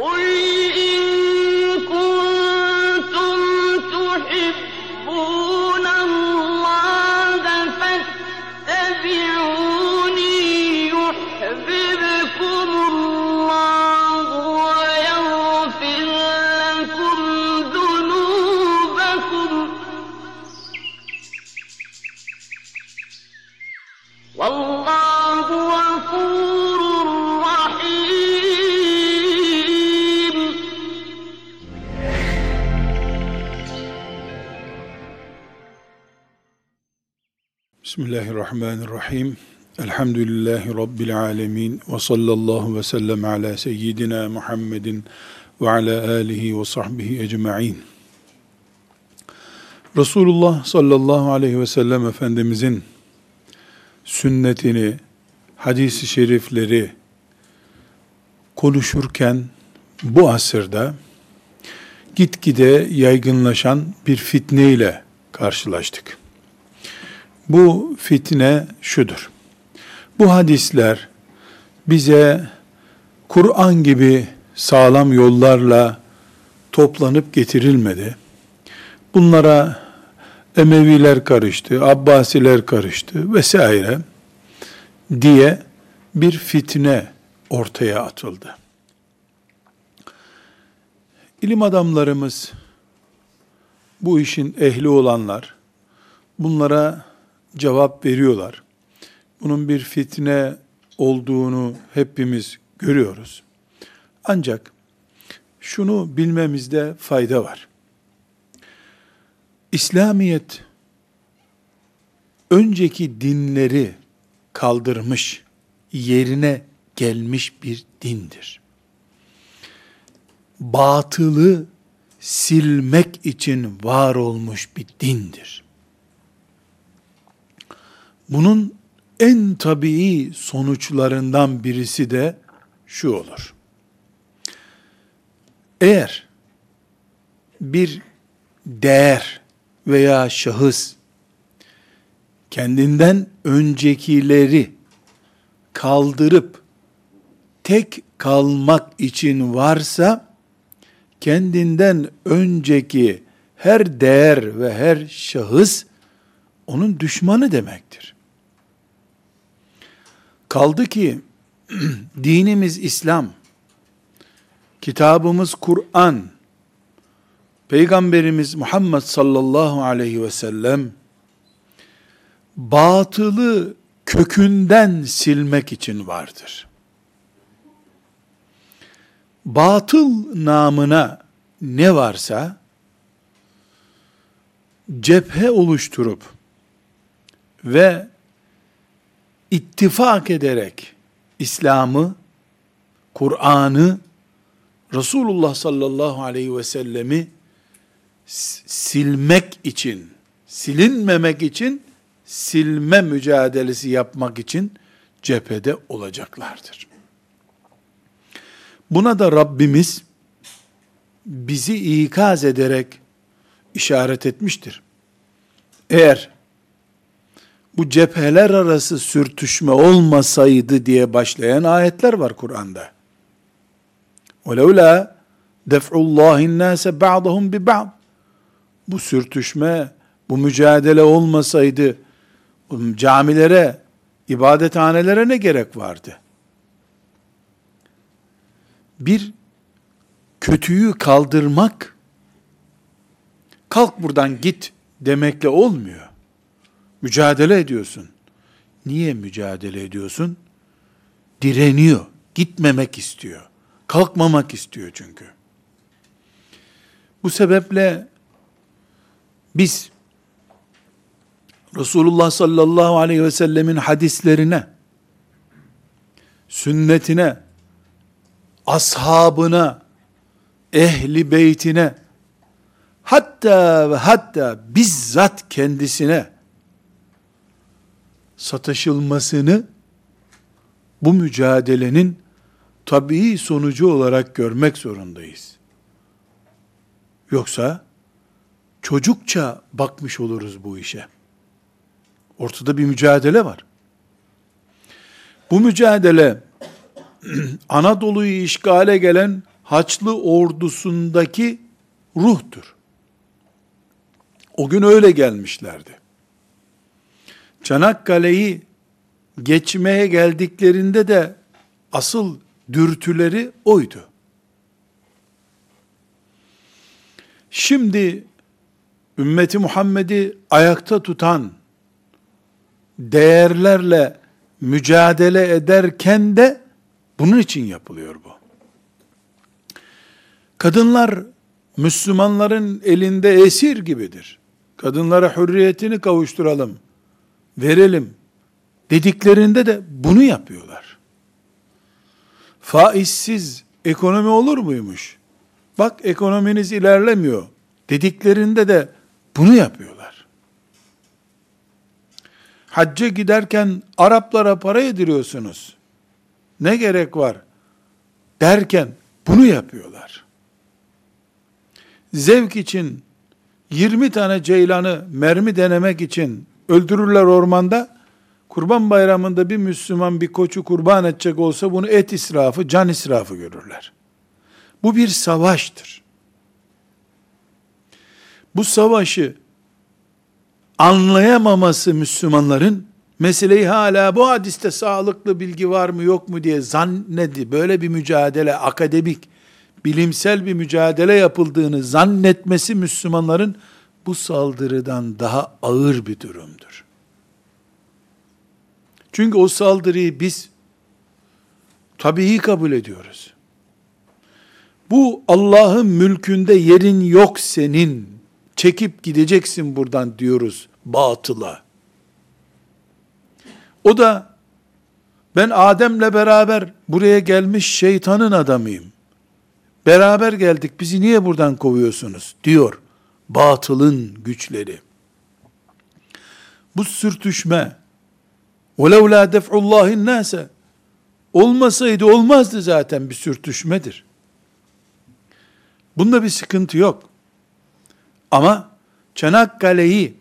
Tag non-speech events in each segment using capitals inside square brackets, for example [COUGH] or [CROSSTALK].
Oy! Bismillahirrahmanirrahim. Elhamdülillahi Rabbil alemin. Ve sallallahu ve sellem ala seyyidina Muhammedin ve ala alihi ve sahbihi ecma'in. Resulullah sallallahu aleyhi ve sellem Efendimizin sünnetini, hadisi şerifleri konuşurken bu asırda gitgide yaygınlaşan bir fitne ile karşılaştık. Bu fitne şudur. Bu hadisler bize Kur'an gibi sağlam yollarla toplanıp getirilmedi. Bunlara Emeviler karıştı, Abbasiler karıştı vesaire diye bir fitne ortaya atıldı. İlim adamlarımız, bu işin ehli olanlar, bunlara cevap veriyorlar. Bunun bir fitne olduğunu hepimiz görüyoruz. Ancak şunu bilmemizde fayda var. İslamiyet önceki dinleri kaldırmış, yerine gelmiş bir dindir. Batılı silmek için var olmuş bir dindir. Bunun en tabii sonuçlarından birisi de şu olur. Eğer bir değer veya şahıs kendinden öncekileri kaldırıp tek kalmak için varsa kendinden önceki her değer ve her şahıs onun düşmanı demektir. Kaldı ki [CLEARS THROAT] dinimiz İslam, kitabımız Kur'an, Peygamberimiz Muhammed sallallahu aleyhi ve sellem batılı kökünden silmek için vardır. Batıl namına ne varsa cephe oluşturup ve ittifak ederek İslam'ı, Kur'an'ı, Resulullah sallallahu aleyhi ve sellemi silmek için, silinmemek için, silme mücadelesi yapmak için cephede olacaklardır. Buna da Rabbimiz bizi ikaz ederek işaret etmiştir. Eğer bu cepheler arası sürtüşme olmasaydı diye başlayan ayetler var Kur'an'da. وَلَوْلَا دَفْعُ اللّٰهِ النَّاسَ بَعْضَهُمْ بِبَعْضٍ Bu sürtüşme, bu mücadele olmasaydı camilere, ibadethanelere ne gerek vardı? Bir kötüyü kaldırmak, kalk buradan git demekle olmuyor. Mücadele ediyorsun. Niye mücadele ediyorsun? Direniyor. Gitmemek istiyor. Kalkmamak istiyor çünkü. Bu sebeple biz Resulullah sallallahu aleyhi ve sellemin hadislerine, sünnetine, ashabına, ehli beytine, hatta ve hatta bizzat kendisine sataşılmasını bu mücadelenin tabii sonucu olarak görmek zorundayız. Yoksa çocukça bakmış oluruz bu işe. Ortada bir mücadele var. Bu mücadele [CLEARS THROAT] Anadolu'yu işgale gelen Haçlı ordusundaki ruhtur. O gün öyle gelmişlerdi. Çanakkale'yi geçmeye geldiklerinde de asıl dürtüleri oydu. Şimdi ümmeti Muhammed'i ayakta tutan değerlerle mücadele ederken de bunun için yapılıyor bu. Kadınlar Müslümanların elinde esir gibidir. Kadınlara hürriyetini kavuşturalım, verelim dediklerinde de bunu yapıyorlar. Faizsiz ekonomi olur muymuş? Bak ekonominiz ilerlemiyor dediklerinde de bunu yapıyorlar. Hacca giderken Araplara para yediriyorsunuz. Ne gerek var? Derken bunu yapıyorlar. Zevk için 20 tane ceylanı mermi denemek için öldürürler ormanda. Kurban bayramında bir Müslüman bir koçu kurban edecek olsa bunu et israfı, can israfı görürler. Bu bir savaştır. Bu savaşı anlayamaması Müslümanların meseleyi hala bu hadiste sağlıklı bilgi var mı yok mu diye zannedi. Böyle bir mücadele akademik, bilimsel bir mücadele yapıldığını zannetmesi Müslümanların bu saldırıdan daha ağır bir durumdur. Çünkü o saldırıyı biz tabii kabul ediyoruz. Bu Allah'ın mülkünde yerin yok senin. Çekip gideceksin buradan diyoruz batıla. O da ben Adem'le beraber buraya gelmiş şeytanın adamıyım. Beraber geldik bizi niye buradan kovuyorsunuz diyor batılın güçleri. Bu sürtüşme وَلَوْ لَا دَفْعُ اللّٰهِ النَّاسَ Olmasaydı olmazdı zaten bir sürtüşmedir. Bunda bir sıkıntı yok. Ama Çanakkale'yi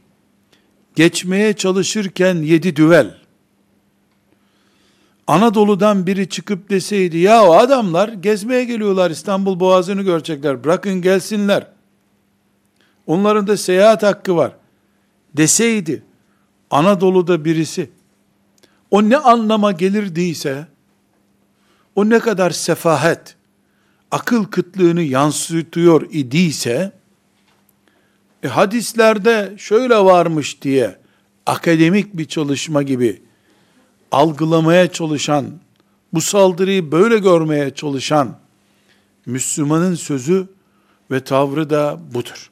geçmeye çalışırken yedi düvel, Anadolu'dan biri çıkıp deseydi, ya o adamlar gezmeye geliyorlar İstanbul Boğazı'nı görecekler, bırakın gelsinler. Onların da seyahat hakkı var. Deseydi, Anadolu'da birisi, o ne anlama gelirdiyse, o ne kadar sefahet, akıl kıtlığını yansıtıyor idiyse, e, hadislerde şöyle varmış diye, akademik bir çalışma gibi, algılamaya çalışan, bu saldırıyı böyle görmeye çalışan, Müslümanın sözü ve tavrı da budur.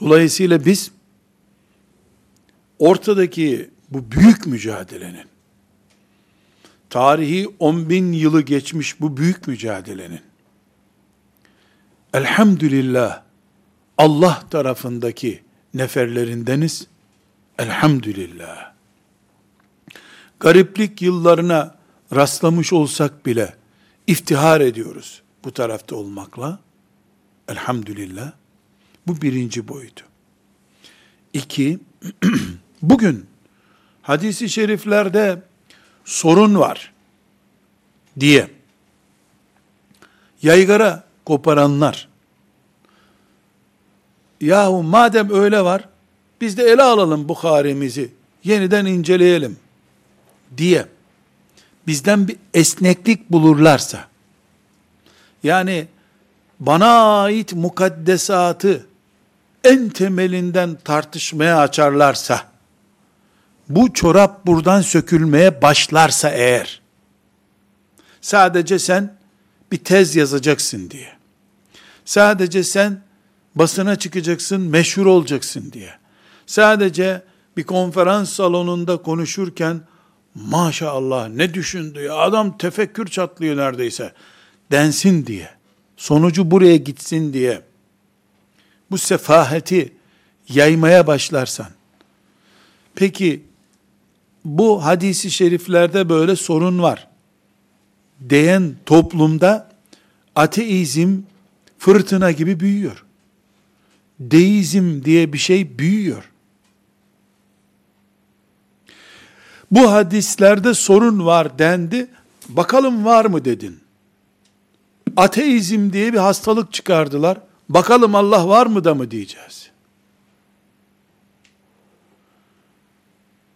Dolayısıyla biz, ortadaki bu büyük mücadelenin, tarihi 10 bin yılı geçmiş bu büyük mücadelenin, elhamdülillah, Allah tarafındaki neferlerindeniz, elhamdülillah. Gariplik yıllarına rastlamış olsak bile, iftihar ediyoruz bu tarafta olmakla, elhamdülillah. Bu birinci boyutu. İki, [CLEARS THROAT] bugün hadisi şeriflerde sorun var diye yaygara koparanlar yahu madem öyle var biz de ele alalım Bukhari'mizi yeniden inceleyelim diye bizden bir esneklik bulurlarsa yani bana ait mukaddesatı en temelinden tartışmaya açarlarsa bu çorap buradan sökülmeye başlarsa eğer, sadece sen bir tez yazacaksın diye, sadece sen basına çıkacaksın, meşhur olacaksın diye, sadece bir konferans salonunda konuşurken, maşallah ne düşündü ya, adam tefekkür çatlıyor neredeyse, densin diye, sonucu buraya gitsin diye, bu sefaheti yaymaya başlarsan, peki bu hadisi şeriflerde böyle sorun var diyen toplumda ateizm fırtına gibi büyüyor. Deizm diye bir şey büyüyor. Bu hadislerde sorun var dendi. Bakalım var mı dedin. Ateizm diye bir hastalık çıkardılar. Bakalım Allah var mı da mı diyeceğiz.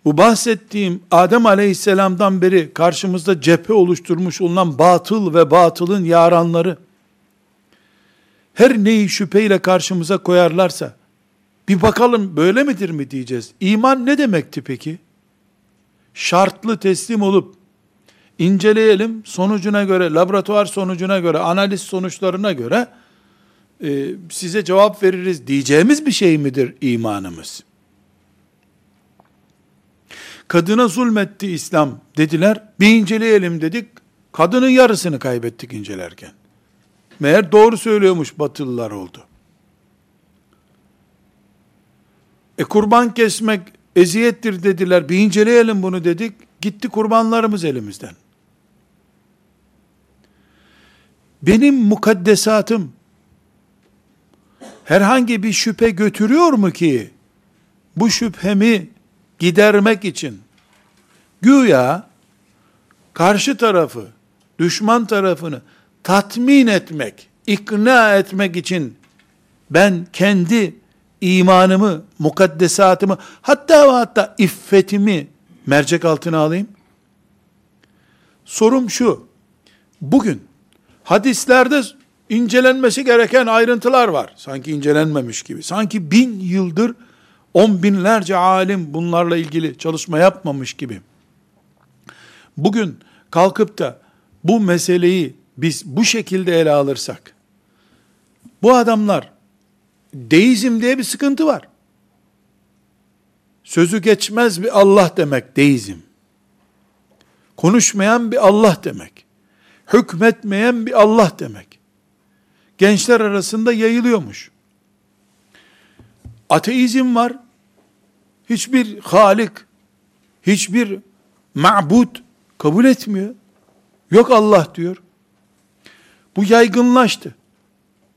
Bu bahsettiğim Adem aleyhisselamdan beri karşımızda cephe oluşturmuş olunan batıl ve batılın yaranları, her neyi şüpheyle karşımıza koyarlarsa, bir bakalım böyle midir mi diyeceğiz. İman ne demekti peki? Şartlı teslim olup, inceleyelim, sonucuna göre, laboratuvar sonucuna göre, analiz sonuçlarına göre, e, size cevap veririz diyeceğimiz bir şey midir imanımız? Kadına zulmetti İslam dediler, bir inceleyelim dedik, kadının yarısını kaybettik incelerken. Meğer doğru söylüyormuş batılılar oldu. E kurban kesmek eziyettir dediler. Bir inceleyelim bunu dedik. Gitti kurbanlarımız elimizden. Benim mukaddesatım herhangi bir şüphe götürüyor mu ki bu şüphemi gidermek için güya karşı tarafı, düşman tarafını tatmin etmek, ikna etmek için ben kendi imanımı, mukaddesatımı, hatta ve hatta iffetimi mercek altına alayım. Sorum şu, bugün hadislerde incelenmesi gereken ayrıntılar var. Sanki incelenmemiş gibi. Sanki bin yıldır on binlerce alim bunlarla ilgili çalışma yapmamış gibi. Bugün kalkıp da bu meseleyi biz bu şekilde ele alırsak, bu adamlar deizm diye bir sıkıntı var. Sözü geçmez bir Allah demek deizm. Konuşmayan bir Allah demek. Hükmetmeyen bir Allah demek. Gençler arasında yayılıyormuş. Ateizm var. Hiçbir halik, hiçbir ma'bud kabul etmiyor. Yok Allah diyor. Bu yaygınlaştı.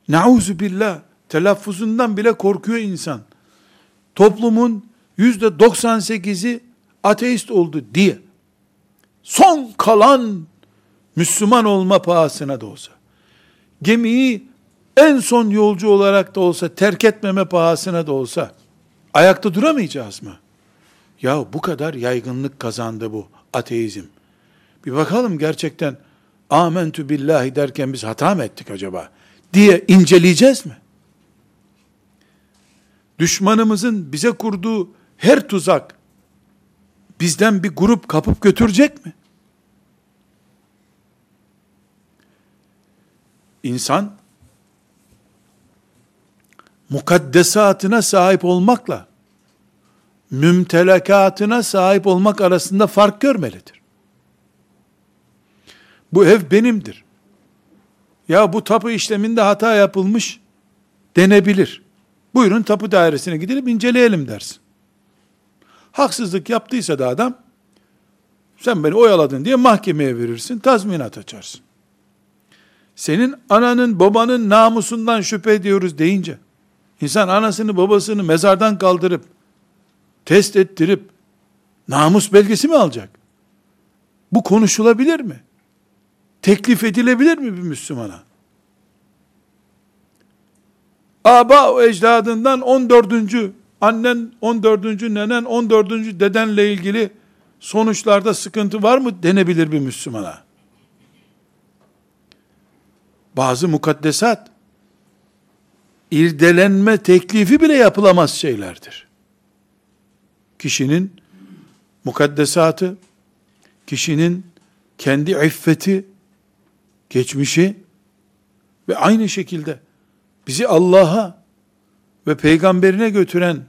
Nauzu billah telaffuzundan bile korkuyor insan. Toplumun yüzde 98'i ateist oldu diye. Son kalan Müslüman olma pahasına da olsa. Gemiyi en son yolcu olarak da olsa terk etmeme pahasına da olsa ayakta duramayacağız mı? Ya bu kadar yaygınlık kazandı bu ateizm. Bir bakalım gerçekten amentü billahi derken biz hata mı ettik acaba diye inceleyeceğiz mi? Düşmanımızın bize kurduğu her tuzak bizden bir grup kapıp götürecek mi? İnsan mukaddesatına sahip olmakla mümtelakatına sahip olmak arasında fark görmelidir. Bu ev benimdir. Ya bu tapu işleminde hata yapılmış denebilir. Buyurun tapu dairesine gidip inceleyelim dersin. Haksızlık yaptıysa da adam, sen beni oyaladın diye mahkemeye verirsin, tazminat açarsın. Senin ananın babanın namusundan şüphe ediyoruz deyince, insan anasını babasını mezardan kaldırıp, test ettirip, namus belgesi mi alacak? Bu konuşulabilir mi? Teklif edilebilir mi bir Müslümana? Aba o ecdadından 14. annen 14. nenen 14. dedenle ilgili sonuçlarda sıkıntı var mı denebilir bir Müslümana. Bazı mukaddesat irdelenme teklifi bile yapılamaz şeylerdir. Kişinin mukaddesatı, kişinin kendi iffeti, geçmişi ve aynı şekilde bizi Allah'a ve peygamberine götüren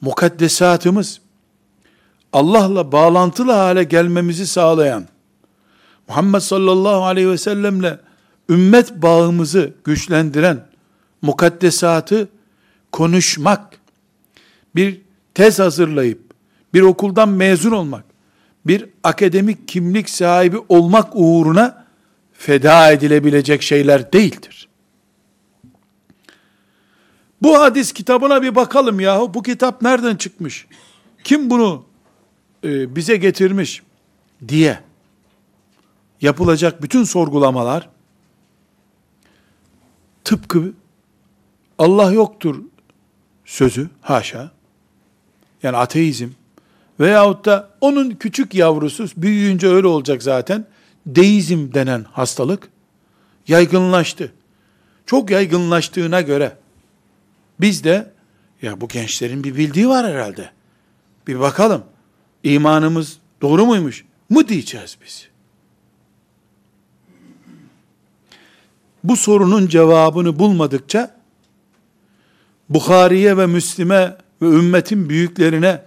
mukaddesatımız, Allah'la bağlantılı hale gelmemizi sağlayan, Muhammed sallallahu aleyhi ve sellemle ümmet bağımızı güçlendiren mukaddesatı konuşmak, bir tez hazırlayıp, bir okuldan mezun olmak, bir akademik kimlik sahibi olmak uğruna feda edilebilecek şeyler değildir. Bu hadis kitabına bir bakalım yahu. Bu kitap nereden çıkmış? Kim bunu e, bize getirmiş diye yapılacak bütün sorgulamalar tıpkı Allah yoktur sözü haşa. Yani ateizm veyahut da onun küçük yavrusu büyüyünce öyle olacak zaten. Deizm denen hastalık yaygınlaştı. Çok yaygınlaştığına göre biz de ya bu gençlerin bir bildiği var herhalde. Bir bakalım imanımız doğru muymuş mu diyeceğiz biz. Bu sorunun cevabını bulmadıkça Bukhari'ye ve Müslim'e ve ümmetin büyüklerine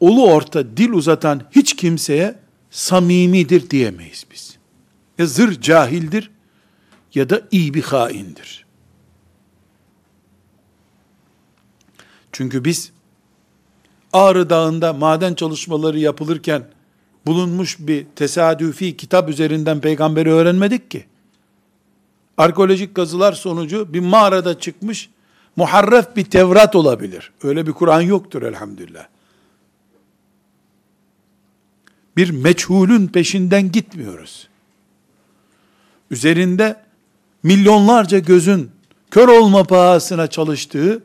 ulu orta dil uzatan hiç kimseye samimidir diyemeyiz biz. Ya zır cahildir ya da iyi bir haindir. Çünkü biz Ağrı Dağı'nda maden çalışmaları yapılırken bulunmuş bir tesadüfi kitap üzerinden peygamberi öğrenmedik ki. Arkeolojik kazılar sonucu bir mağarada çıkmış muharref bir Tevrat olabilir. Öyle bir Kur'an yoktur elhamdülillah. Bir meçhulün peşinden gitmiyoruz. Üzerinde milyonlarca gözün kör olma pahasına çalıştığı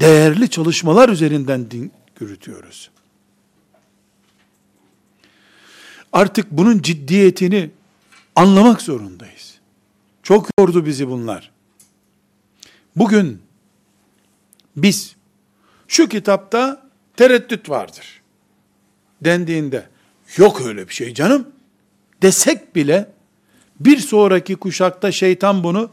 değerli çalışmalar üzerinden din yürütüyoruz. Artık bunun ciddiyetini anlamak zorundayız. Çok yordu bizi bunlar. Bugün biz şu kitapta tereddüt vardır dendiğinde yok öyle bir şey canım desek bile bir sonraki kuşakta şeytan bunu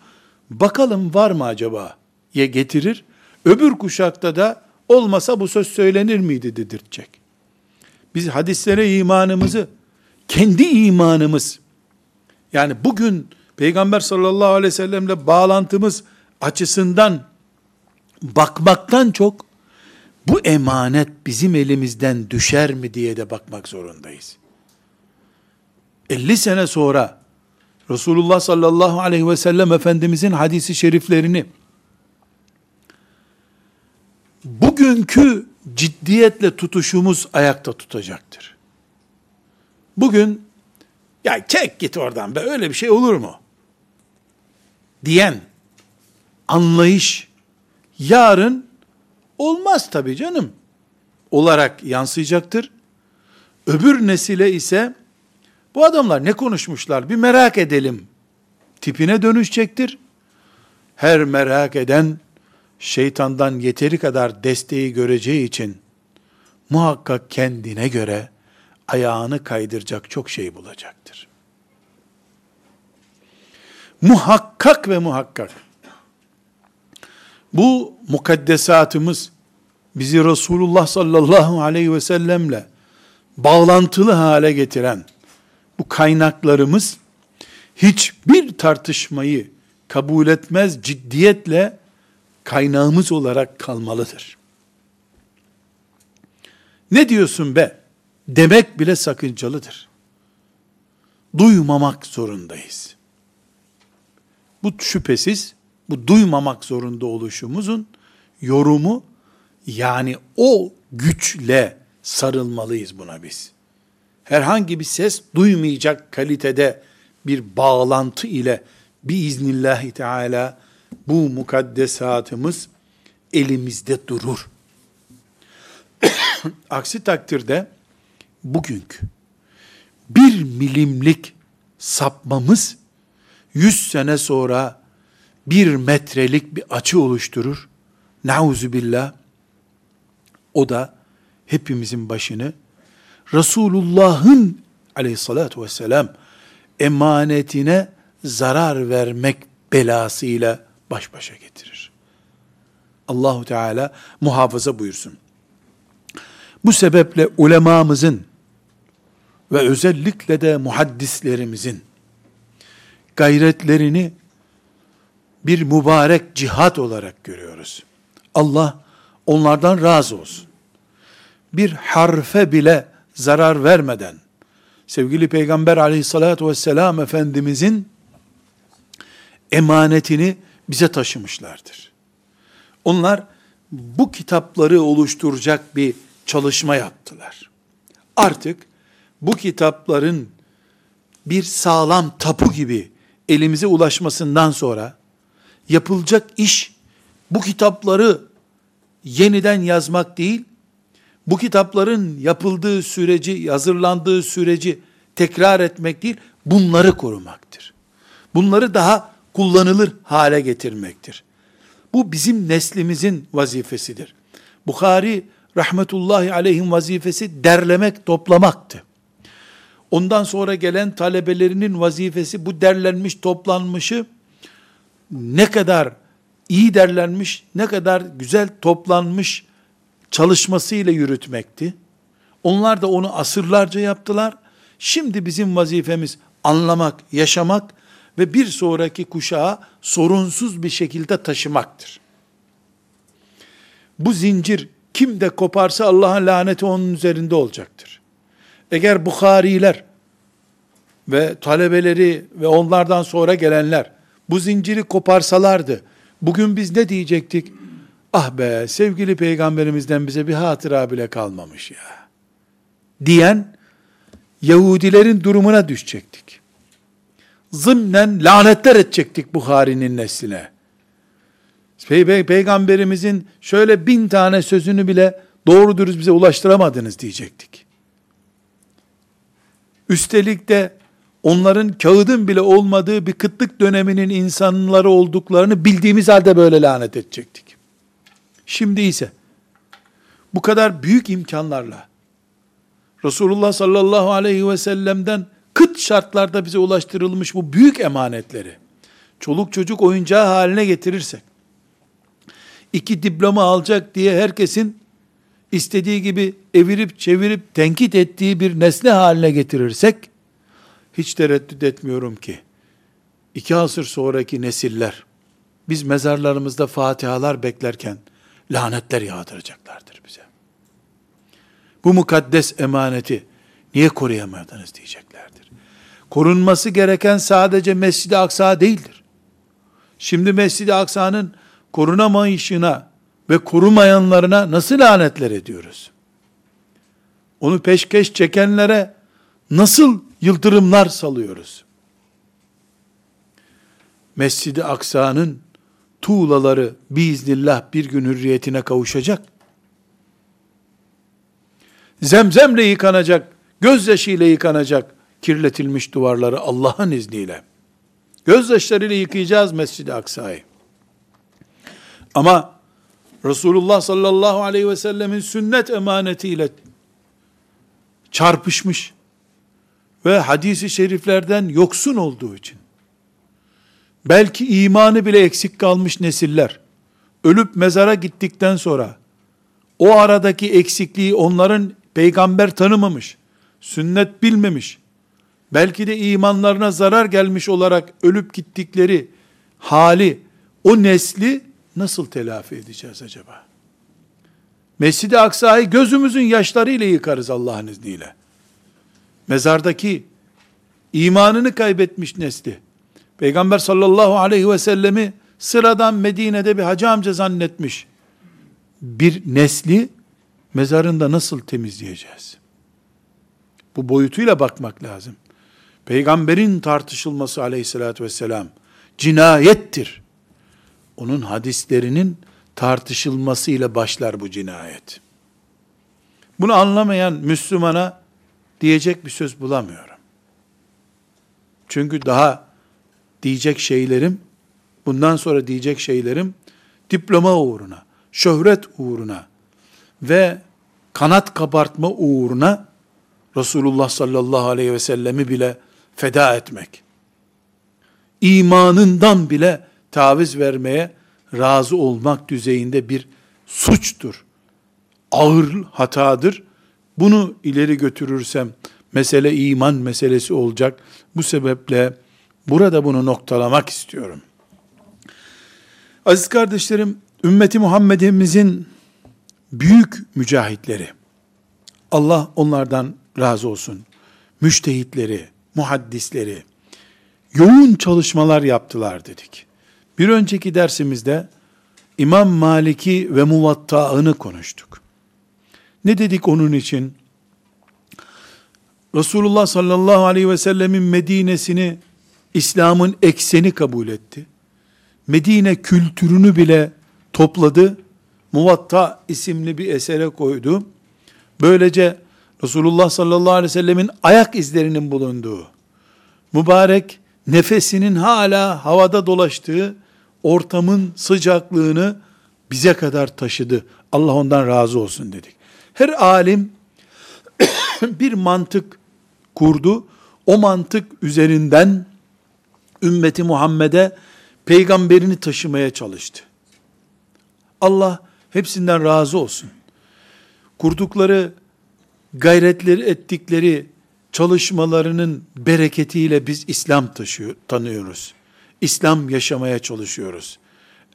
bakalım var mı acaba ye getirir. Öbür kuşakta da olmasa bu söz söylenir miydi dedirtecek. Biz hadislere imanımızı kendi imanımız yani bugün Peygamber sallallahu aleyhi ve sellemle bağlantımız açısından bakmaktan çok bu emanet bizim elimizden düşer mi diye de bakmak zorundayız. 50 sene sonra Resulullah sallallahu aleyhi ve sellem Efendimizin hadisi şeriflerini bugünkü ciddiyetle tutuşumuz ayakta tutacaktır. Bugün ya çek git oradan be öyle bir şey olur mu? Diyen anlayış yarın olmaz tabii canım olarak yansıyacaktır. Öbür nesile ise bu adamlar ne konuşmuşlar bir merak edelim tipine dönüşecektir. Her merak eden şeytandan yeteri kadar desteği göreceği için muhakkak kendine göre ayağını kaydıracak çok şey bulacaktır. Muhakkak ve muhakkak bu mukaddesatımız bizi Resulullah sallallahu aleyhi ve sellemle bağlantılı hale getiren bu kaynaklarımız hiçbir tartışmayı kabul etmez ciddiyetle kaynağımız olarak kalmalıdır. Ne diyorsun be? Demek bile sakıncalıdır. Duymamak zorundayız. Bu şüphesiz bu duymamak zorunda oluşumuzun yorumu yani o güçle sarılmalıyız buna biz. Herhangi bir ses duymayacak kalitede bir bağlantı ile biiznillahü teala bu mukaddesatımız elimizde durur. [COUGHS] Aksi takdirde bugünkü bir milimlik sapmamız yüz sene sonra bir metrelik bir açı oluşturur. Nauzu billah. O da hepimizin başını Resulullah'ın aleyhissalatu vesselam emanetine zarar vermek belasıyla baş başa getirir. Allahu Teala muhafaza buyursun. Bu sebeple ulemamızın ve özellikle de muhaddislerimizin gayretlerini bir mübarek cihat olarak görüyoruz. Allah onlardan razı olsun. Bir harfe bile zarar vermeden sevgili Peygamber aleyhissalatü vesselam Efendimizin emanetini bize taşımışlardır. Onlar bu kitapları oluşturacak bir çalışma yaptılar. Artık bu kitapların bir sağlam tapu gibi elimize ulaşmasından sonra yapılacak iş bu kitapları yeniden yazmak değil, bu kitapların yapıldığı süreci, hazırlandığı süreci tekrar etmek değil, bunları korumaktır. Bunları daha kullanılır hale getirmektir. Bu bizim neslimizin vazifesidir. Bukhari rahmetullahi aleyhin vazifesi derlemek, toplamaktı. Ondan sonra gelen talebelerinin vazifesi bu derlenmiş, toplanmışı ne kadar iyi derlenmiş, ne kadar güzel toplanmış çalışmasıyla yürütmekti. Onlar da onu asırlarca yaptılar. Şimdi bizim vazifemiz anlamak, yaşamak ve bir sonraki kuşağa sorunsuz bir şekilde taşımaktır. Bu zincir kim de koparsa Allah'ın laneti onun üzerinde olacaktır. Eğer Bukhariler ve talebeleri ve onlardan sonra gelenler bu zinciri koparsalardı, bugün biz ne diyecektik? Ah be sevgili peygamberimizden bize bir hatıra bile kalmamış ya. Diyen Yahudilerin durumuna düşecektik. Zımnen lanetler edecektik Bukhari'nin nesline. Pey Peygamberimizin şöyle bin tane sözünü bile doğru dürüst bize ulaştıramadınız diyecektik. Üstelik de onların kağıdın bile olmadığı bir kıtlık döneminin insanları olduklarını bildiğimiz halde böyle lanet edecektik. Şimdi ise bu kadar büyük imkanlarla Resulullah sallallahu aleyhi ve sellem'den kıt şartlarda bize ulaştırılmış bu büyük emanetleri çoluk çocuk oyuncağı haline getirirsek iki diploma alacak diye herkesin istediği gibi evirip çevirip tenkit ettiği bir nesne haline getirirsek hiç tereddüt etmiyorum ki iki asır sonraki nesiller biz mezarlarımızda fatihalar beklerken lanetler yağdıracaklardır bize. Bu mukaddes emaneti niye koruyamadınız diyeceklerdir. Korunması gereken sadece Mescid-i Aksa değildir. Şimdi Mescid-i Aksa'nın korunamayışına ve korumayanlarına nasıl lanetler ediyoruz? Onu peşkeş çekenlere nasıl yıldırımlar salıyoruz? Mescid-i Aksa'nın tuğlaları biiznillah bir gün hürriyetine kavuşacak. Zemzemle yıkanacak, gözyaşıyla yıkanacak kirletilmiş duvarları Allah'ın izniyle. Gözyaşlarıyla yıkayacağız Mescid-i Aksa'yı. Ama Resulullah sallallahu aleyhi ve sellemin sünnet emanetiyle çarpışmış ve hadisi şeriflerden yoksun olduğu için belki imanı bile eksik kalmış nesiller ölüp mezara gittikten sonra o aradaki eksikliği onların peygamber tanımamış, sünnet bilmemiş, belki de imanlarına zarar gelmiş olarak ölüp gittikleri hali, o nesli nasıl telafi edeceğiz acaba? Mescid-i Aksa'yı gözümüzün yaşlarıyla yıkarız Allah'ın izniyle. Mezardaki imanını kaybetmiş nesli, Peygamber sallallahu aleyhi ve sellemi sıradan Medine'de bir hacı amca zannetmiş bir nesli mezarında nasıl temizleyeceğiz? Bu boyutuyla bakmak lazım. Peygamberin tartışılması aleyhissalatü vesselam cinayettir. Onun hadislerinin tartışılmasıyla başlar bu cinayet. Bunu anlamayan Müslümana diyecek bir söz bulamıyorum. Çünkü daha diyecek şeylerim, bundan sonra diyecek şeylerim, diploma uğruna, şöhret uğruna ve kanat kabartma uğruna Resulullah sallallahu aleyhi ve sellemi bile feda etmek. İmanından bile taviz vermeye razı olmak düzeyinde bir suçtur. Ağır hatadır. Bunu ileri götürürsem mesele iman meselesi olacak. Bu sebeple Burada bunu noktalamak istiyorum. Aziz kardeşlerim, ümmeti Muhammed'imizin büyük mücahitleri, Allah onlardan razı olsun, müştehitleri, muhaddisleri, yoğun çalışmalar yaptılar dedik. Bir önceki dersimizde İmam Maliki ve Muvatta'ını konuştuk. Ne dedik onun için? Resulullah sallallahu aleyhi ve sellemin Medine'sini İslam'ın ekseni kabul etti. Medine kültürünü bile topladı. Muvatta isimli bir esere koydu. Böylece Resulullah sallallahu aleyhi ve sellemin ayak izlerinin bulunduğu, mübarek nefesinin hala havada dolaştığı ortamın sıcaklığını bize kadar taşıdı. Allah ondan razı olsun dedik. Her alim [COUGHS] bir mantık kurdu. O mantık üzerinden ümmeti Muhammed'e peygamberini taşımaya çalıştı. Allah hepsinden razı olsun. Kurdukları, gayretleri ettikleri çalışmalarının bereketiyle biz İslam taşıyor, tanıyoruz. İslam yaşamaya çalışıyoruz.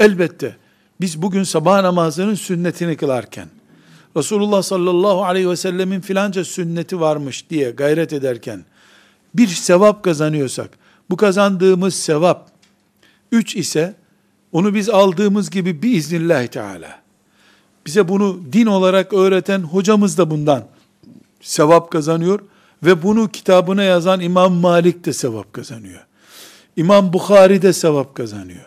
Elbette biz bugün sabah namazının sünnetini kılarken, Resulullah sallallahu aleyhi ve sellemin filanca sünneti varmış diye gayret ederken, bir sevap kazanıyorsak, bu kazandığımız sevap, üç ise, onu biz aldığımız gibi biiznillahü teala, bize bunu din olarak öğreten hocamız da bundan sevap kazanıyor ve bunu kitabına yazan İmam Malik de sevap kazanıyor. İmam Bukhari de sevap kazanıyor.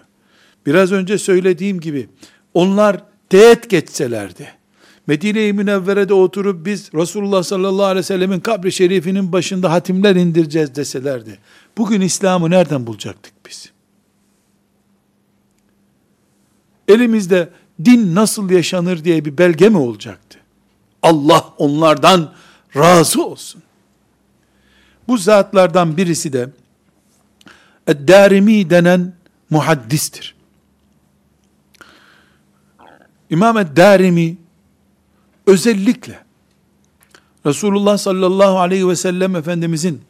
Biraz önce söylediğim gibi onlar teğet geçselerdi. Medine-i Münevvere'de oturup biz Resulullah sallallahu aleyhi ve sellemin kabri şerifinin başında hatimler indireceğiz deselerdi. Bugün İslam'ı nereden bulacaktık biz? Elimizde din nasıl yaşanır diye bir belge mi olacaktı? Allah onlardan razı olsun. Bu zatlardan birisi de Eddarimi denen muhaddistir. İmam Eddarimi özellikle Resulullah sallallahu aleyhi ve sellem Efendimizin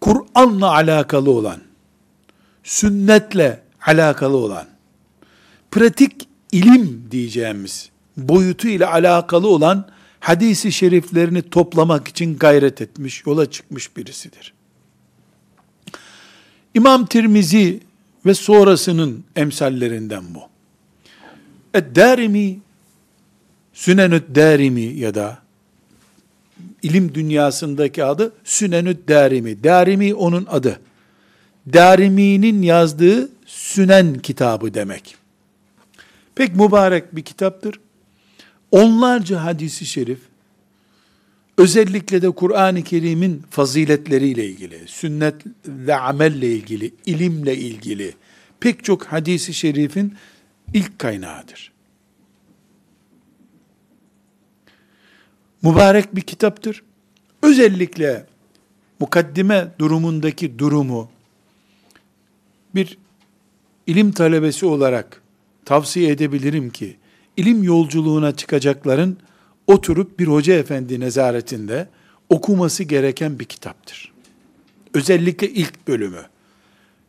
Kur'an'la alakalı olan, sünnetle alakalı olan, pratik ilim diyeceğimiz boyutu ile alakalı olan hadisi şeriflerini toplamak için gayret etmiş, yola çıkmış birisidir. İmam Tirmizi ve sonrasının emsallerinden bu. Ed-Darimi, Sünenü't Darimi ya da ilim dünyasındaki adı Sünenü't Darimi. Darimi onun adı. Darimi'nin yazdığı Sünen kitabı demek. Pek mübarek bir kitaptır. Onlarca hadisi şerif, özellikle de Kur'an-ı Kerim'in faziletleriyle ilgili, sünnet ve amelle ilgili, ilimle ilgili pek çok hadisi şerifin ilk kaynağıdır. Mübarek bir kitaptır. Özellikle mukaddime durumundaki durumu bir ilim talebesi olarak tavsiye edebilirim ki ilim yolculuğuna çıkacakların oturup bir hoca efendi nezaretinde okuması gereken bir kitaptır. Özellikle ilk bölümü.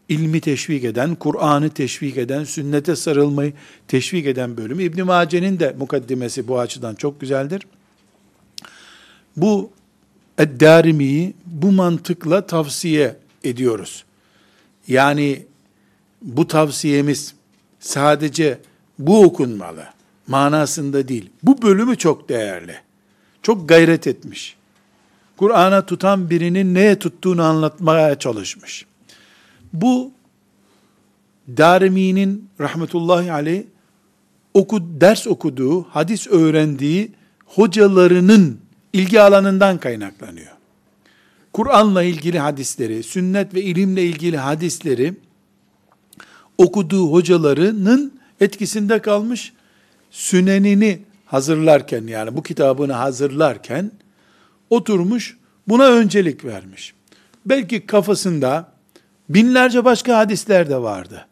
İlmi teşvik eden, Kur'an'ı teşvik eden, sünnete sarılmayı teşvik eden bölümü. İbn Mace'nin de mukaddimesi bu açıdan çok güzeldir. Bu Eddarimi'yi bu mantıkla tavsiye ediyoruz. Yani bu tavsiyemiz sadece bu okunmalı manasında değil. Bu bölümü çok değerli. Çok gayret etmiş. Kur'an'a tutan birinin neye tuttuğunu anlatmaya çalışmış. Bu Darimi'nin rahmetullahi aleyh oku, ders okuduğu, hadis öğrendiği hocalarının ilgi alanından kaynaklanıyor. Kur'an'la ilgili hadisleri, sünnet ve ilimle ilgili hadisleri okuduğu hocalarının etkisinde kalmış sünenini hazırlarken yani bu kitabını hazırlarken oturmuş buna öncelik vermiş. Belki kafasında binlerce başka hadisler de vardı.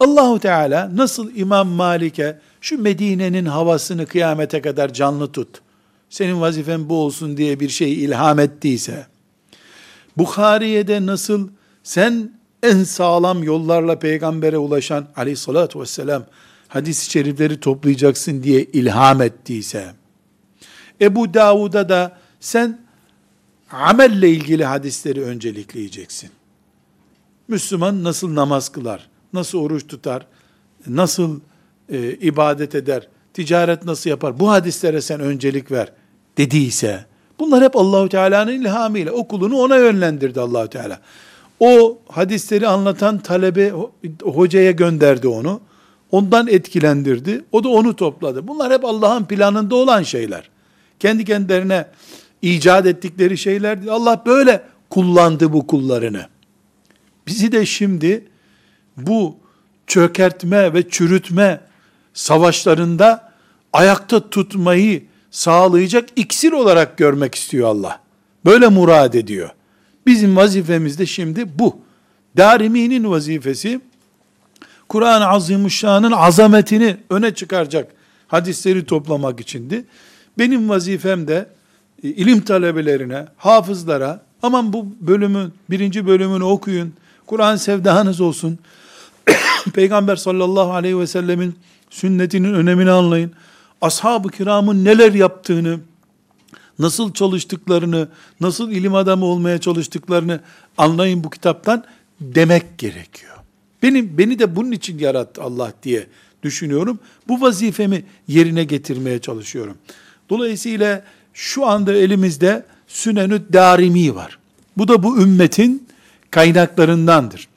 Allahu Teala nasıl İmam Malik'e şu Medine'nin havasını kıyamete kadar canlı tut. Senin vazifen bu olsun diye bir şey ilham ettiyse, Bukhari'ye de nasıl sen en sağlam yollarla peygambere ulaşan aleyhissalatü vesselam hadis-i şerifleri toplayacaksın diye ilham ettiyse, Ebu Davud'a da sen amelle ilgili hadisleri öncelikleyeceksin. Müslüman nasıl namaz kılar, nasıl oruç tutar, nasıl e, ibadet eder, ticaret nasıl yapar, bu hadislere sen öncelik ver dediyse, bunlar hep Allahu Teala'nın ilhamıyla, o kulunu ona yönlendirdi Allahu Teala. O hadisleri anlatan talebe hocaya gönderdi onu. Ondan etkilendirdi. O da onu topladı. Bunlar hep Allah'ın planında olan şeyler. Kendi kendilerine icat ettikleri şeyler değil. Allah böyle kullandı bu kullarını. Bizi de şimdi bu çökertme ve çürütme savaşlarında ayakta tutmayı sağlayacak iksir olarak görmek istiyor Allah. Böyle murad ediyor. Bizim vazifemiz de şimdi bu. Darimi'nin vazifesi Kur'an-ı Azimuşşan'ın azametini öne çıkaracak hadisleri toplamak içindi. Benim vazifem de e, ilim talebelerine, hafızlara, aman bu bölümün, birinci bölümünü okuyun, Kur'an sevdanız olsun, [COUGHS] Peygamber sallallahu aleyhi ve sellemin sünnetinin önemini anlayın, ashab-ı kiramın neler yaptığını, nasıl çalıştıklarını, nasıl ilim adamı olmaya çalıştıklarını anlayın bu kitaptan demek gerekiyor. Benim beni de bunun için yarattı Allah diye düşünüyorum. Bu vazifemi yerine getirmeye çalışıyorum. Dolayısıyla şu anda elimizde Sünenü Darimi var. Bu da bu ümmetin kaynaklarındandır.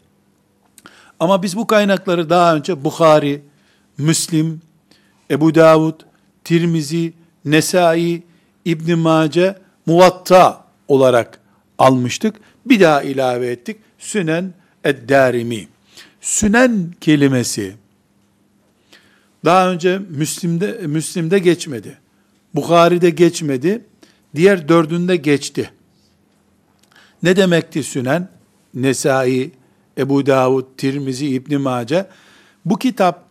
Ama biz bu kaynakları daha önce Bukhari, Müslim, Ebu Davud, Tirmizi, Nesai, İbn Mace, Muvatta olarak almıştık. Bir daha ilave ettik. Sünen Ed-Darimi. Sünen kelimesi daha önce Müslim'de Müslim'de geçmedi. Bukhari'de geçmedi. Diğer dördünde geçti. Ne demekti sünen? Nesai, Ebu Davud, Tirmizi, İbn Mace. Bu kitap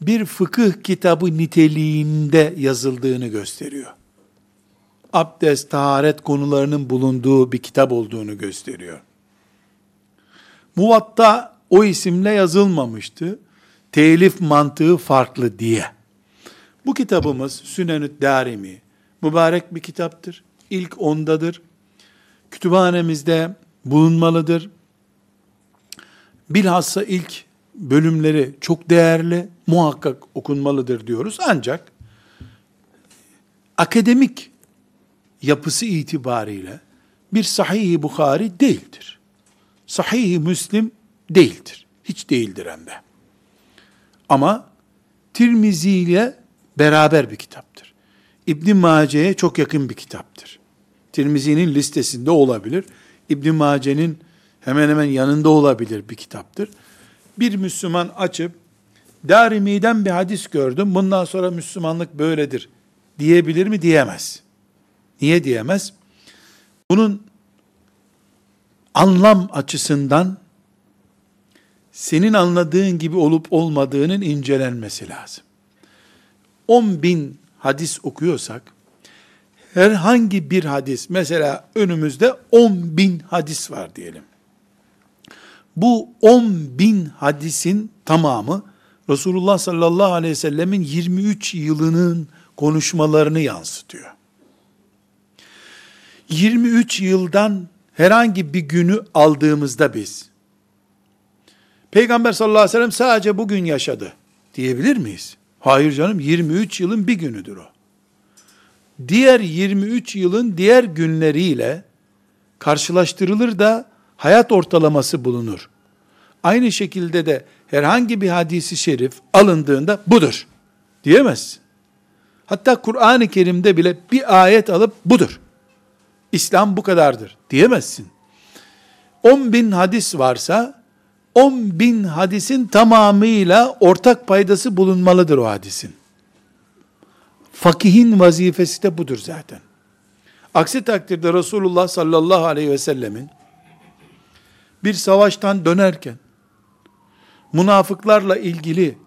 bir fıkıh kitabı niteliğinde yazıldığını gösteriyor. Abdest, taharet konularının bulunduğu bir kitap olduğunu gösteriyor. Muvatta o isimle yazılmamıştı. Telif mantığı farklı diye. Bu kitabımız Sünenü Darimi mübarek bir kitaptır. İlk ondadır. Kütüphanemizde bulunmalıdır. Bilhassa ilk bölümleri çok değerli, muhakkak okunmalıdır diyoruz. Ancak akademik yapısı itibariyle bir sahih-i Bukhari değildir. Sahih-i Müslim değildir. Hiç değildir hem de. Ama Tirmizi ile beraber bir kitaptır. İbn Mace'ye çok yakın bir kitaptır. Tirmizi'nin listesinde olabilir. İbn Mace'nin hemen hemen yanında olabilir bir kitaptır. Bir Müslüman açıp Darimi'den bir hadis gördüm. Bundan sonra Müslümanlık böyledir diyebilir mi? Diyemez. Niye diyemez? Bunun anlam açısından senin anladığın gibi olup olmadığının incelenmesi lazım. 10 bin hadis okuyorsak, herhangi bir hadis, mesela önümüzde 10 bin hadis var diyelim. Bu 10 bin hadisin tamamı, Resulullah sallallahu aleyhi ve sellemin 23 yılının konuşmalarını yansıtıyor. 23 yıldan herhangi bir günü aldığımızda biz, Peygamber sallallahu aleyhi ve sellem sadece bugün yaşadı diyebilir miyiz? Hayır canım 23 yılın bir günüdür o. Diğer 23 yılın diğer günleriyle karşılaştırılır da hayat ortalaması bulunur. Aynı şekilde de herhangi bir hadisi şerif alındığında budur diyemezsin. Hatta Kur'an-ı Kerim'de bile bir ayet alıp budur. İslam bu kadardır diyemezsin. 10 bin hadis varsa 10 bin hadisin tamamıyla ortak paydası bulunmalıdır o hadisin. Fakihin vazifesi de budur zaten. Aksi takdirde Resulullah sallallahu aleyhi ve sellemin bir savaştan dönerken münafıklarla ilgili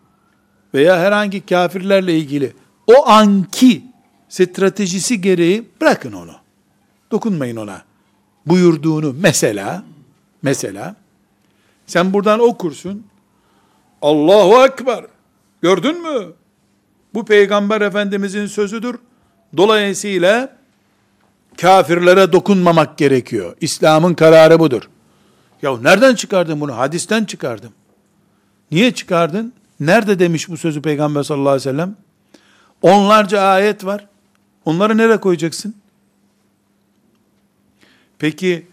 veya herhangi kafirlerle ilgili o anki stratejisi gereği bırakın onu. Dokunmayın ona. Buyurduğunu mesela mesela sen buradan okursun. Allahu Ekber. Gördün mü? Bu peygamber efendimizin sözüdür. Dolayısıyla kafirlere dokunmamak gerekiyor. İslam'ın kararı budur. Ya nereden çıkardın bunu? Hadisten çıkardım. Niye çıkardın? Nerede demiş bu sözü Peygamber sallallahu aleyhi ve sellem? Onlarca ayet var. Onları nereye koyacaksın? Peki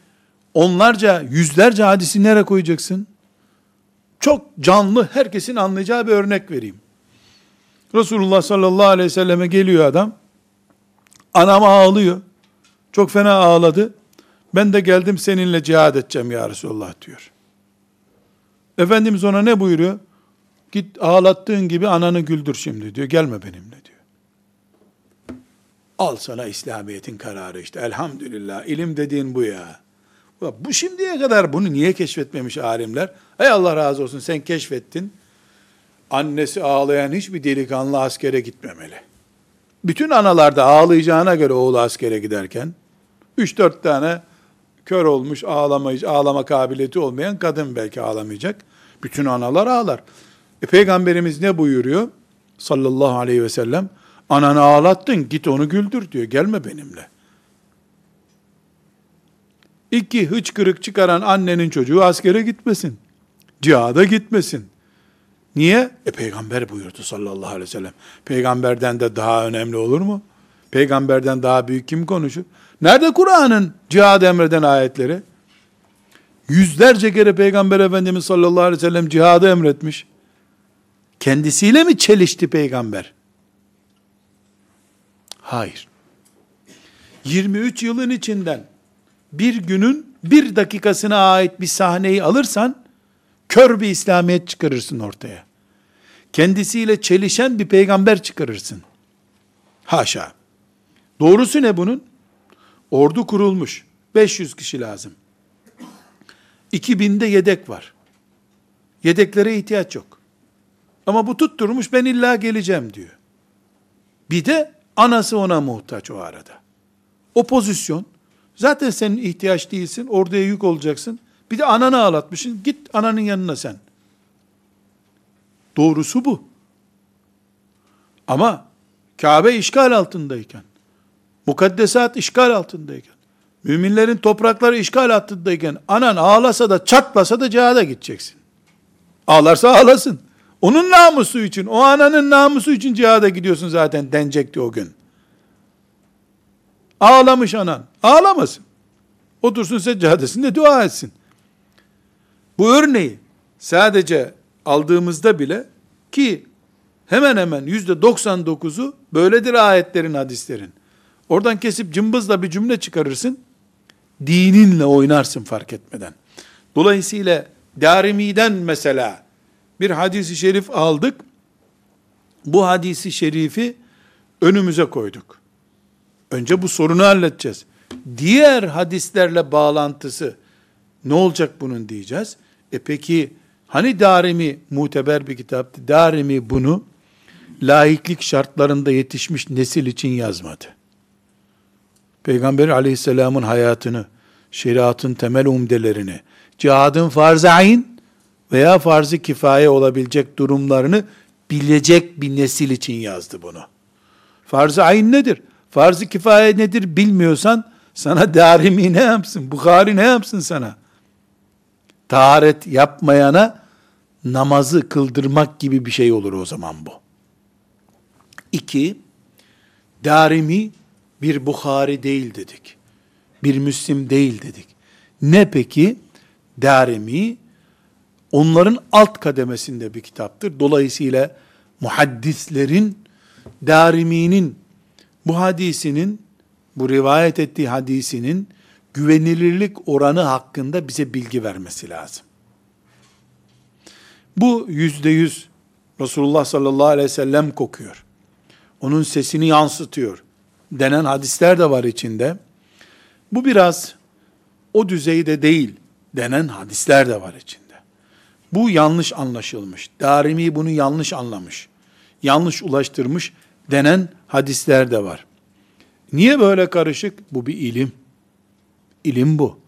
onlarca, yüzlerce hadisi nereye koyacaksın? Çok canlı, herkesin anlayacağı bir örnek vereyim. Resulullah sallallahu aleyhi ve selleme geliyor adam. Anam ağlıyor. Çok fena ağladı. Ben de geldim seninle cihad edeceğim ya Resulullah diyor. Efendimiz ona ne buyuruyor? Git ağlattığın gibi ananı güldür şimdi diyor. Gelme benimle diyor. Al sana İslamiyet'in kararı işte. Elhamdülillah. ilim dediğin bu ya. Bu şimdiye kadar bunu niye keşfetmemiş alimler? Ey Allah razı olsun sen keşfettin. Annesi ağlayan hiçbir delikanlı askere gitmemeli. Bütün analar da ağlayacağına göre oğlu askere giderken 3-4 tane kör olmuş, ağlamayış, ağlama kabiliyeti olmayan kadın belki ağlamayacak. Bütün analar ağlar. E, Peygamberimiz ne buyuruyor? Sallallahu aleyhi ve sellem. Ananı ağlattın, git onu güldür diyor. Gelme benimle. İki hıçkırık çıkaran annenin çocuğu askere gitmesin. Cihada gitmesin. Niye? E peygamber buyurdu sallallahu aleyhi ve sellem. Peygamberden de daha önemli olur mu? Peygamberden daha büyük kim konuşur? Nerede Kur'an'ın cihad emreden ayetleri? Yüzlerce kere Peygamber Efendimiz sallallahu aleyhi ve sellem cihadı emretmiş. Kendisiyle mi çelişti peygamber? Hayır. 23 yılın içinden bir günün bir dakikasına ait bir sahneyi alırsan, kör bir İslamiyet çıkarırsın ortaya. Kendisiyle çelişen bir peygamber çıkarırsın. Haşa. Doğrusu ne bunun? Ordu kurulmuş. 500 kişi lazım. 2000'de yedek var. Yedeklere ihtiyaç yok. Ama bu tutturmuş ben illa geleceğim diyor. Bir de anası ona muhtaç o arada. O pozisyon zaten senin ihtiyaç değilsin. Orduya yük olacaksın. Bir de ananı ağlatmışsın. Git ananın yanına sen. Doğrusu bu. Ama Kabe işgal altındayken, mukaddesat işgal altındayken, müminlerin toprakları işgal altındayken, anan ağlasa da çatlasa da cihada gideceksin. Ağlarsa ağlasın. Onun namusu için, o ananın namusu için cihada gidiyorsun zaten denecekti o gün. Ağlamış anan. Ağlamasın. Otursun seccadesinde dua etsin. Bu örneği sadece aldığımızda bile ki hemen hemen yüzde 99'u böyledir ayetlerin, hadislerin. Oradan kesip cımbızla bir cümle çıkarırsın, dininle oynarsın fark etmeden. Dolayısıyla Darimi'den mesela bir hadisi şerif aldık. Bu hadisi şerifi önümüze koyduk. Önce bu sorunu halledeceğiz. Diğer hadislerle bağlantısı ne olacak bunun diyeceğiz. E peki hani Darimi muteber bir kitaptı. Darimi bunu laiklik şartlarında yetişmiş nesil için yazmadı. Peygamber aleyhisselamın hayatını, şeriatın temel umdelerini, cihadın farz-ı ayn veya farz-ı kifaye olabilecek durumlarını bilecek bir nesil için yazdı bunu. Farz-ı ayn nedir? Farz-ı kifaye nedir bilmiyorsan sana darimi ne yapsın? Bukhari ne yapsın sana? Taharet yapmayana namazı kıldırmak gibi bir şey olur o zaman bu. İki, darimi bir Bukhari değil dedik. Bir Müslim değil dedik. Ne peki? Darimi onların alt kademesinde bir kitaptır. Dolayısıyla muhaddislerin Darimi'nin bu hadisinin bu rivayet ettiği hadisinin güvenilirlik oranı hakkında bize bilgi vermesi lazım. Bu yüzde yüz Resulullah sallallahu aleyhi ve sellem kokuyor. Onun sesini yansıtıyor denen hadisler de var içinde. Bu biraz o düzeyde değil denen hadisler de var içinde. Bu yanlış anlaşılmış. Darimi bunu yanlış anlamış. Yanlış ulaştırmış denen hadisler de var. Niye böyle karışık? Bu bir ilim. İlim bu.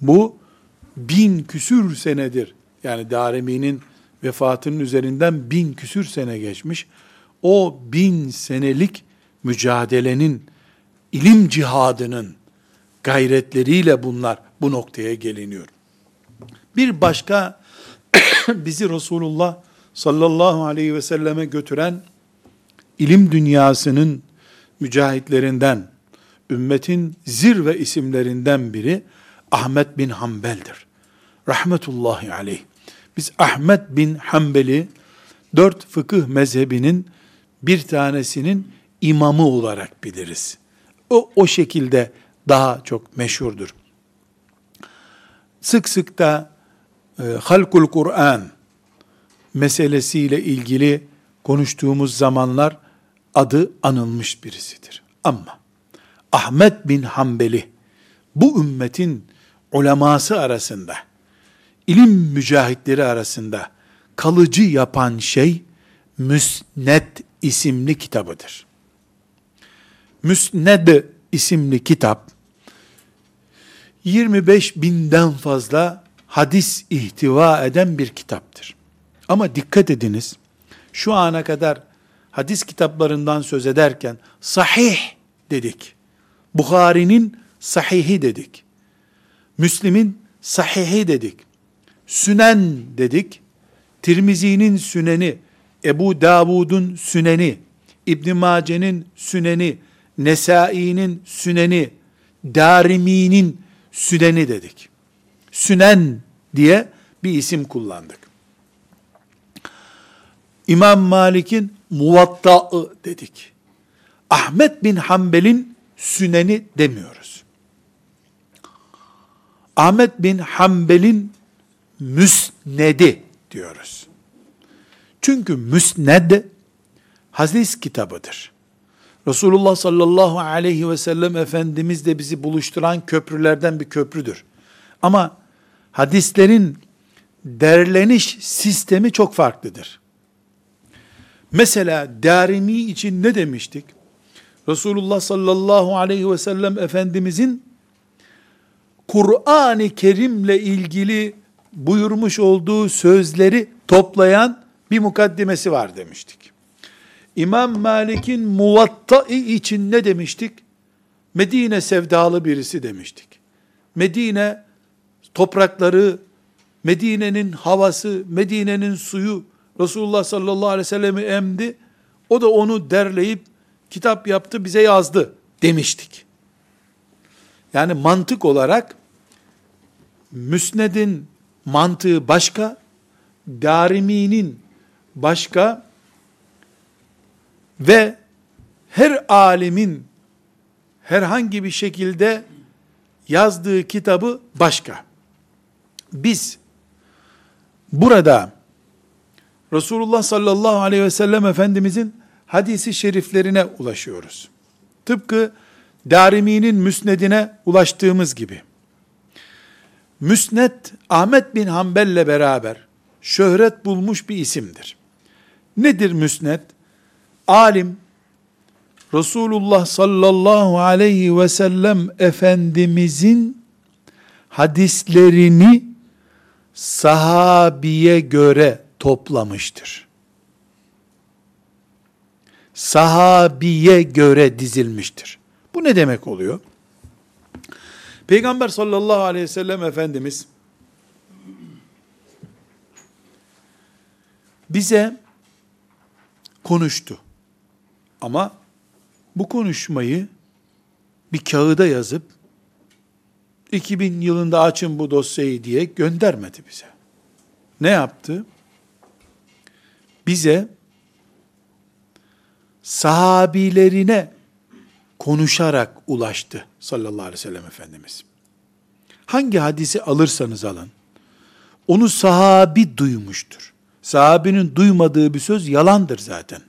Bu bin küsür senedir. Yani Darimi'nin vefatının üzerinden bin küsür sene geçmiş. O bin senelik mücadelenin, ilim cihadının gayretleriyle bunlar bu noktaya geliniyor. Bir başka [COUGHS] bizi Resulullah sallallahu aleyhi ve selleme götüren ilim dünyasının mücahitlerinden ümmetin zirve isimlerinden biri Ahmet bin Hanbel'dir. Rahmetullahi aleyh. Biz Ahmet bin Hanbel'i dört fıkıh mezhebinin bir tanesinin imamı olarak biliriz. O, o şekilde daha çok meşhurdur. Sık sık da e, Halkul Kur'an meselesiyle ilgili konuştuğumuz zamanlar adı anılmış birisidir. Ama Ahmet bin Hanbeli bu ümmetin uleması arasında, ilim mücahitleri arasında kalıcı yapan şey Müsned isimli kitabıdır. Müsned isimli kitap 25 binden fazla hadis ihtiva eden bir kitaptır. Ama dikkat ediniz, şu ana kadar hadis kitaplarından söz ederken sahih dedik. Bukhari'nin sahihi dedik. Müslim'in sahihi dedik. Sünen dedik. Tirmizi'nin süneni, Ebu Davud'un süneni, İbn Mace'nin süneni, Nesai'nin süneni, Darimi'nin süneni dedik. Sünen diye bir isim kullandık. İmam Malik'in muvatta'ı dedik. Ahmet bin Hanbel'in süneni demiyoruz. Ahmet bin Hanbel'in müsnedi diyoruz. Çünkü müsned hadis kitabıdır. Resulullah sallallahu aleyhi ve sellem Efendimiz de bizi buluşturan köprülerden bir köprüdür. Ama hadislerin derleniş sistemi çok farklıdır. Mesela Darimi için ne demiştik? Resulullah sallallahu aleyhi ve sellem Efendimizin Kur'an-ı Kerim'le ilgili buyurmuş olduğu sözleri toplayan bir mukaddimesi var demiştik. İmam Malik'in muvatta'i için ne demiştik? Medine sevdalı birisi demiştik. Medine toprakları, Medine'nin havası, Medine'nin suyu Resulullah sallallahu aleyhi ve sellem'i emdi. O da onu derleyip kitap yaptı, bize yazdı demiştik. Yani mantık olarak Müsned'in mantığı başka, Darimi'nin başka ve her alimin herhangi bir şekilde yazdığı kitabı başka. Biz burada Resulullah sallallahu aleyhi ve sellem Efendimizin hadisi şeriflerine ulaşıyoruz. Tıpkı Darimi'nin müsnedine ulaştığımız gibi. Müsned Ahmet bin Hanbel'le beraber şöhret bulmuş bir isimdir. Nedir müsned? Alim Resulullah sallallahu aleyhi ve sellem Efendimizin hadislerini sahabiye göre toplamıştır. Sahabiye göre dizilmiştir. Bu ne demek oluyor? Peygamber sallallahu aleyhi ve sellem Efendimiz bize konuştu. Ama bu konuşmayı bir kağıda yazıp 2000 yılında açın bu dosyayı diye göndermedi bize. Ne yaptı? Bize sahabilerine konuşarak ulaştı sallallahu aleyhi ve sellem Efendimiz. Hangi hadisi alırsanız alın, onu sahabi duymuştur. Sahabinin duymadığı bir söz yalandır zaten.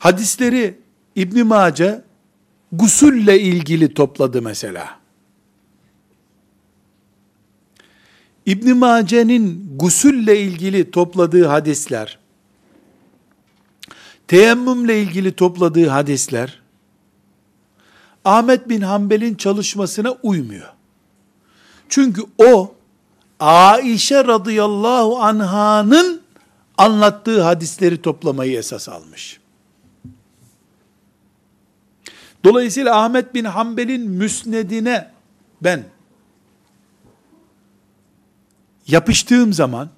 Hadisleri İbn Mace gusülle ilgili topladı mesela. İbn Mace'nin gusülle ilgili topladığı hadisler, teyemmümle ilgili topladığı hadisler, Ahmet bin Hanbel'in çalışmasına uymuyor. Çünkü o, Aişe radıyallahu anhanın anlattığı hadisleri toplamayı esas almış. Dolayısıyla Ahmet bin Hanbel'in müsnedine ben yapıştığım zaman,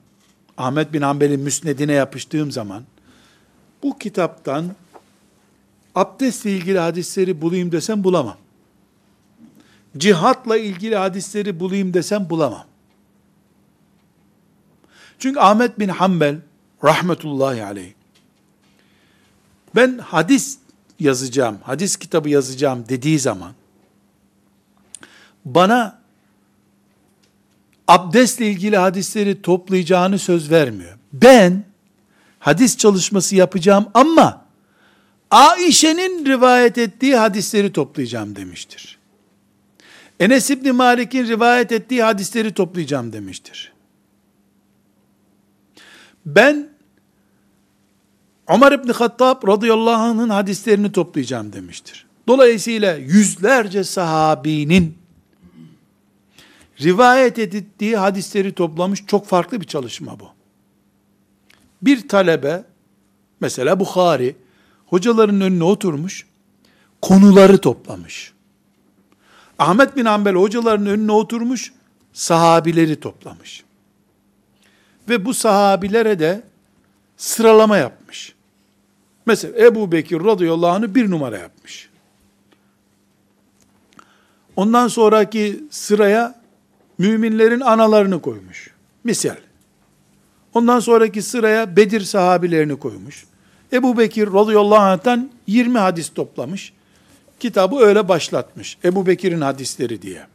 Ahmet bin Hanbel'in müsnedine yapıştığım zaman, bu kitaptan abdestle ilgili hadisleri bulayım desem bulamam. Cihatla ilgili hadisleri bulayım desem bulamam. Çünkü Ahmet bin Hanbel rahmetullahi aleyh ben hadis yazacağım, hadis kitabı yazacağım dediği zaman bana abdestle ilgili hadisleri toplayacağını söz vermiyor. Ben hadis çalışması yapacağım ama Aişe'nin rivayet ettiği hadisleri toplayacağım demiştir. Enes İbni Malik'in rivayet ettiği hadisleri toplayacağım demiştir. Ben Ömer İbni Hattab radıyallahu anh'ın hadislerini toplayacağım demiştir. Dolayısıyla yüzlerce sahabinin rivayet ettiği hadisleri toplamış çok farklı bir çalışma bu. Bir talebe, mesela Bukhari, hocaların önüne oturmuş, konuları toplamış. Ahmet bin Hanbel hocaların önüne oturmuş, sahabileri toplamış. Ve bu sahabilere de sıralama yapmış. Mesela Ebu Bekir radıyallahu anh'ı bir numara yapmış. Ondan sonraki sıraya müminlerin analarını koymuş. Misal. Ondan sonraki sıraya Bedir sahabilerini koymuş. Ebu Bekir radıyallahu anh'tan 20 hadis toplamış. Kitabı öyle başlatmış. Ebu Bekir'in hadisleri diye.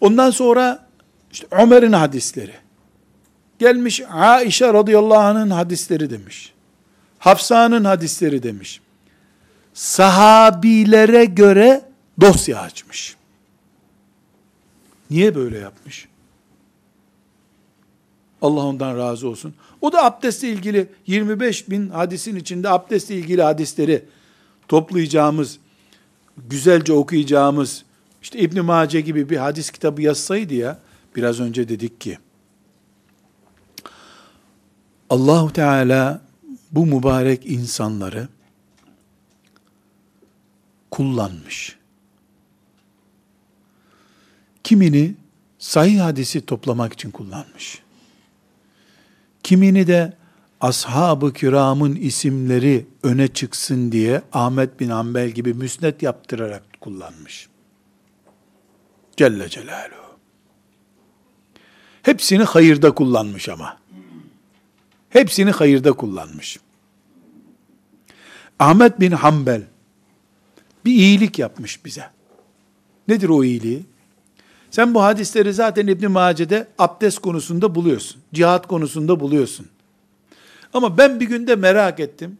Ondan sonra işte Ömer'in hadisleri. Gelmiş Aişe radıyallahu anh'ın hadisleri demiş. Hafsa'nın hadisleri demiş. Sahabilere göre dosya açmış. Niye böyle yapmış? Allah ondan razı olsun. O da abdestle ilgili 25 bin hadisin içinde abdestle ilgili hadisleri toplayacağımız, güzelce okuyacağımız, işte İbn Mace gibi bir hadis kitabı yazsaydı ya, biraz önce dedik ki, Allahu Teala bu mübarek insanları kullanmış. Kimini sahih hadisi toplamak için kullanmış. Kimini de ashab-ı kiramın isimleri öne çıksın diye Ahmet bin Hanbel gibi müsnet yaptırarak kullanmış. Celle Celaluhu. Hepsini hayırda kullanmış ama. Hepsini hayırda kullanmış. Ahmet bin Hanbel bir iyilik yapmış bize. Nedir o iyiliği? Sen bu hadisleri zaten İbn Mace'de abdest konusunda buluyorsun. Cihat konusunda buluyorsun. Ama ben bir günde merak ettim.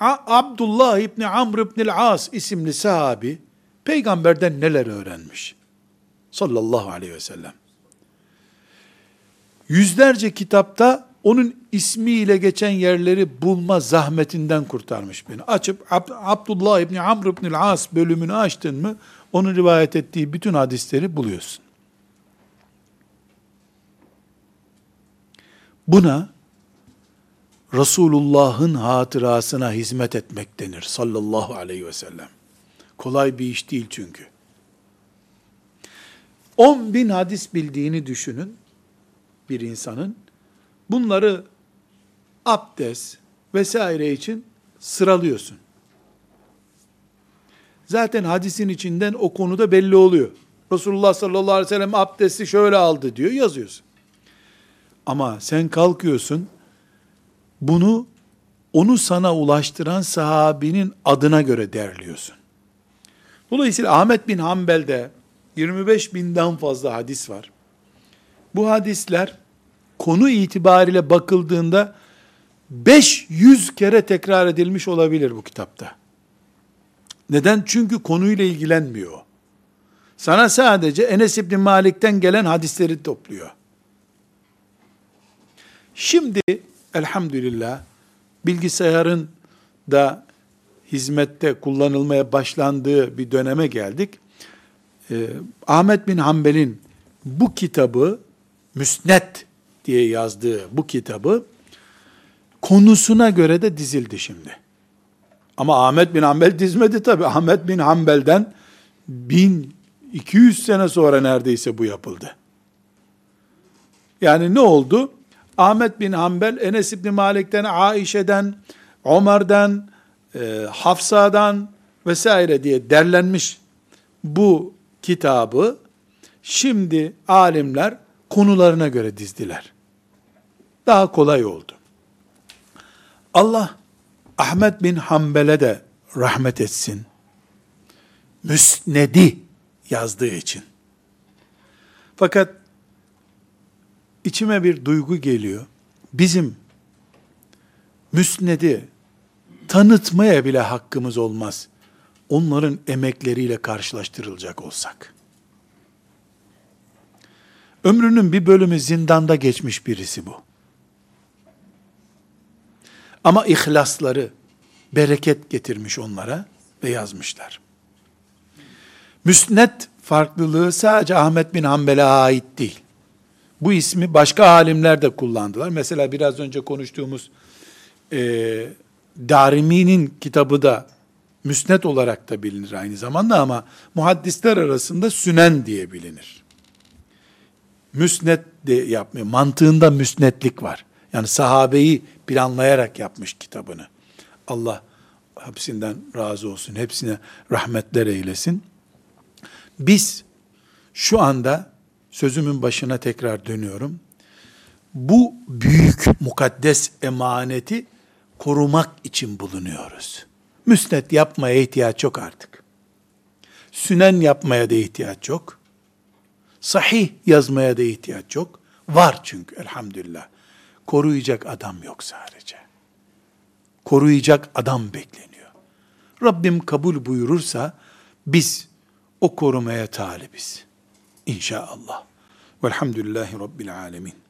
Abdullah İbni Amr İbni As isimli sahabi peygamberden neler öğrenmiş? Sallallahu aleyhi ve sellem. Yüzlerce kitapta onun ismiyle geçen yerleri bulma zahmetinden kurtarmış beni. Açıp Ab Abdullah İbni Amr İbni As bölümünü açtın mı onun rivayet ettiği bütün hadisleri buluyorsun. Buna Resulullah'ın hatırasına hizmet etmek denir sallallahu aleyhi ve sellem. Kolay bir iş değil çünkü. 10 bin hadis bildiğini düşünün bir insanın. Bunları abdest vesaire için sıralıyorsun. Zaten hadisin içinden o konuda belli oluyor. Resulullah sallallahu aleyhi ve sellem abdesti şöyle aldı diyor yazıyorsun. Ama sen kalkıyorsun bunu onu sana ulaştıran sahabinin adına göre derliyorsun. Dolayısıyla Ahmet bin Hanbel'de 25 binden fazla hadis var. Bu hadisler konu itibariyle bakıldığında 500 kere tekrar edilmiş olabilir bu kitapta. Neden? Çünkü konuyla ilgilenmiyor. Sana sadece Enes İbni Malik'ten gelen hadisleri topluyor. Şimdi elhamdülillah bilgisayarın da hizmette kullanılmaya başlandığı bir döneme geldik. Ee, Ahmet bin Hanbel'in bu kitabı Müsnet diye yazdığı bu kitabı konusuna göre de dizildi şimdi. Ama Ahmet bin Hanbel dizmedi tabi. Ahmet bin Hanbel'den 1200 sene sonra neredeyse bu yapıldı. Yani ne oldu? Ahmet bin Hanbel, Enes İbni Malik'ten, Aişe'den, Ömer'den, e, Hafsa'dan vesaire diye derlenmiş bu kitabı şimdi alimler konularına göre dizdiler. Daha kolay oldu. Allah Ahmet bin Hanbel'e de rahmet etsin. Müsnedi yazdığı için. Fakat içime bir duygu geliyor. Bizim müsnedi tanıtmaya bile hakkımız olmaz. Onların emekleriyle karşılaştırılacak olsak. Ömrünün bir bölümü zindanda geçmiş birisi bu. Ama ihlasları bereket getirmiş onlara ve yazmışlar. Müsnet farklılığı sadece Ahmet bin Hanbel'e ait değil. Bu ismi başka alimler de kullandılar. Mesela biraz önce konuştuğumuz e, Darimi'nin kitabı da müsnet olarak da bilinir aynı zamanda ama muhaddisler arasında sünen diye bilinir. Müsnet de yapmıyor. Mantığında müsnetlik var. Yani sahabeyi planlayarak yapmış kitabını. Allah hepsinden razı olsun. Hepsine rahmetler eylesin. Biz şu anda sözümün başına tekrar dönüyorum. Bu büyük mukaddes emaneti korumak için bulunuyoruz. Müsnet yapmaya ihtiyaç yok artık. Sünen yapmaya da ihtiyaç yok. Sahih yazmaya da ihtiyaç yok. Var çünkü elhamdülillah. Koruyacak adam yok sadece. Koruyacak adam bekleniyor. Rabbim kabul buyurursa biz o korumaya talibiz. İnşallah. Velhamdülillahi Rabbil Alemin.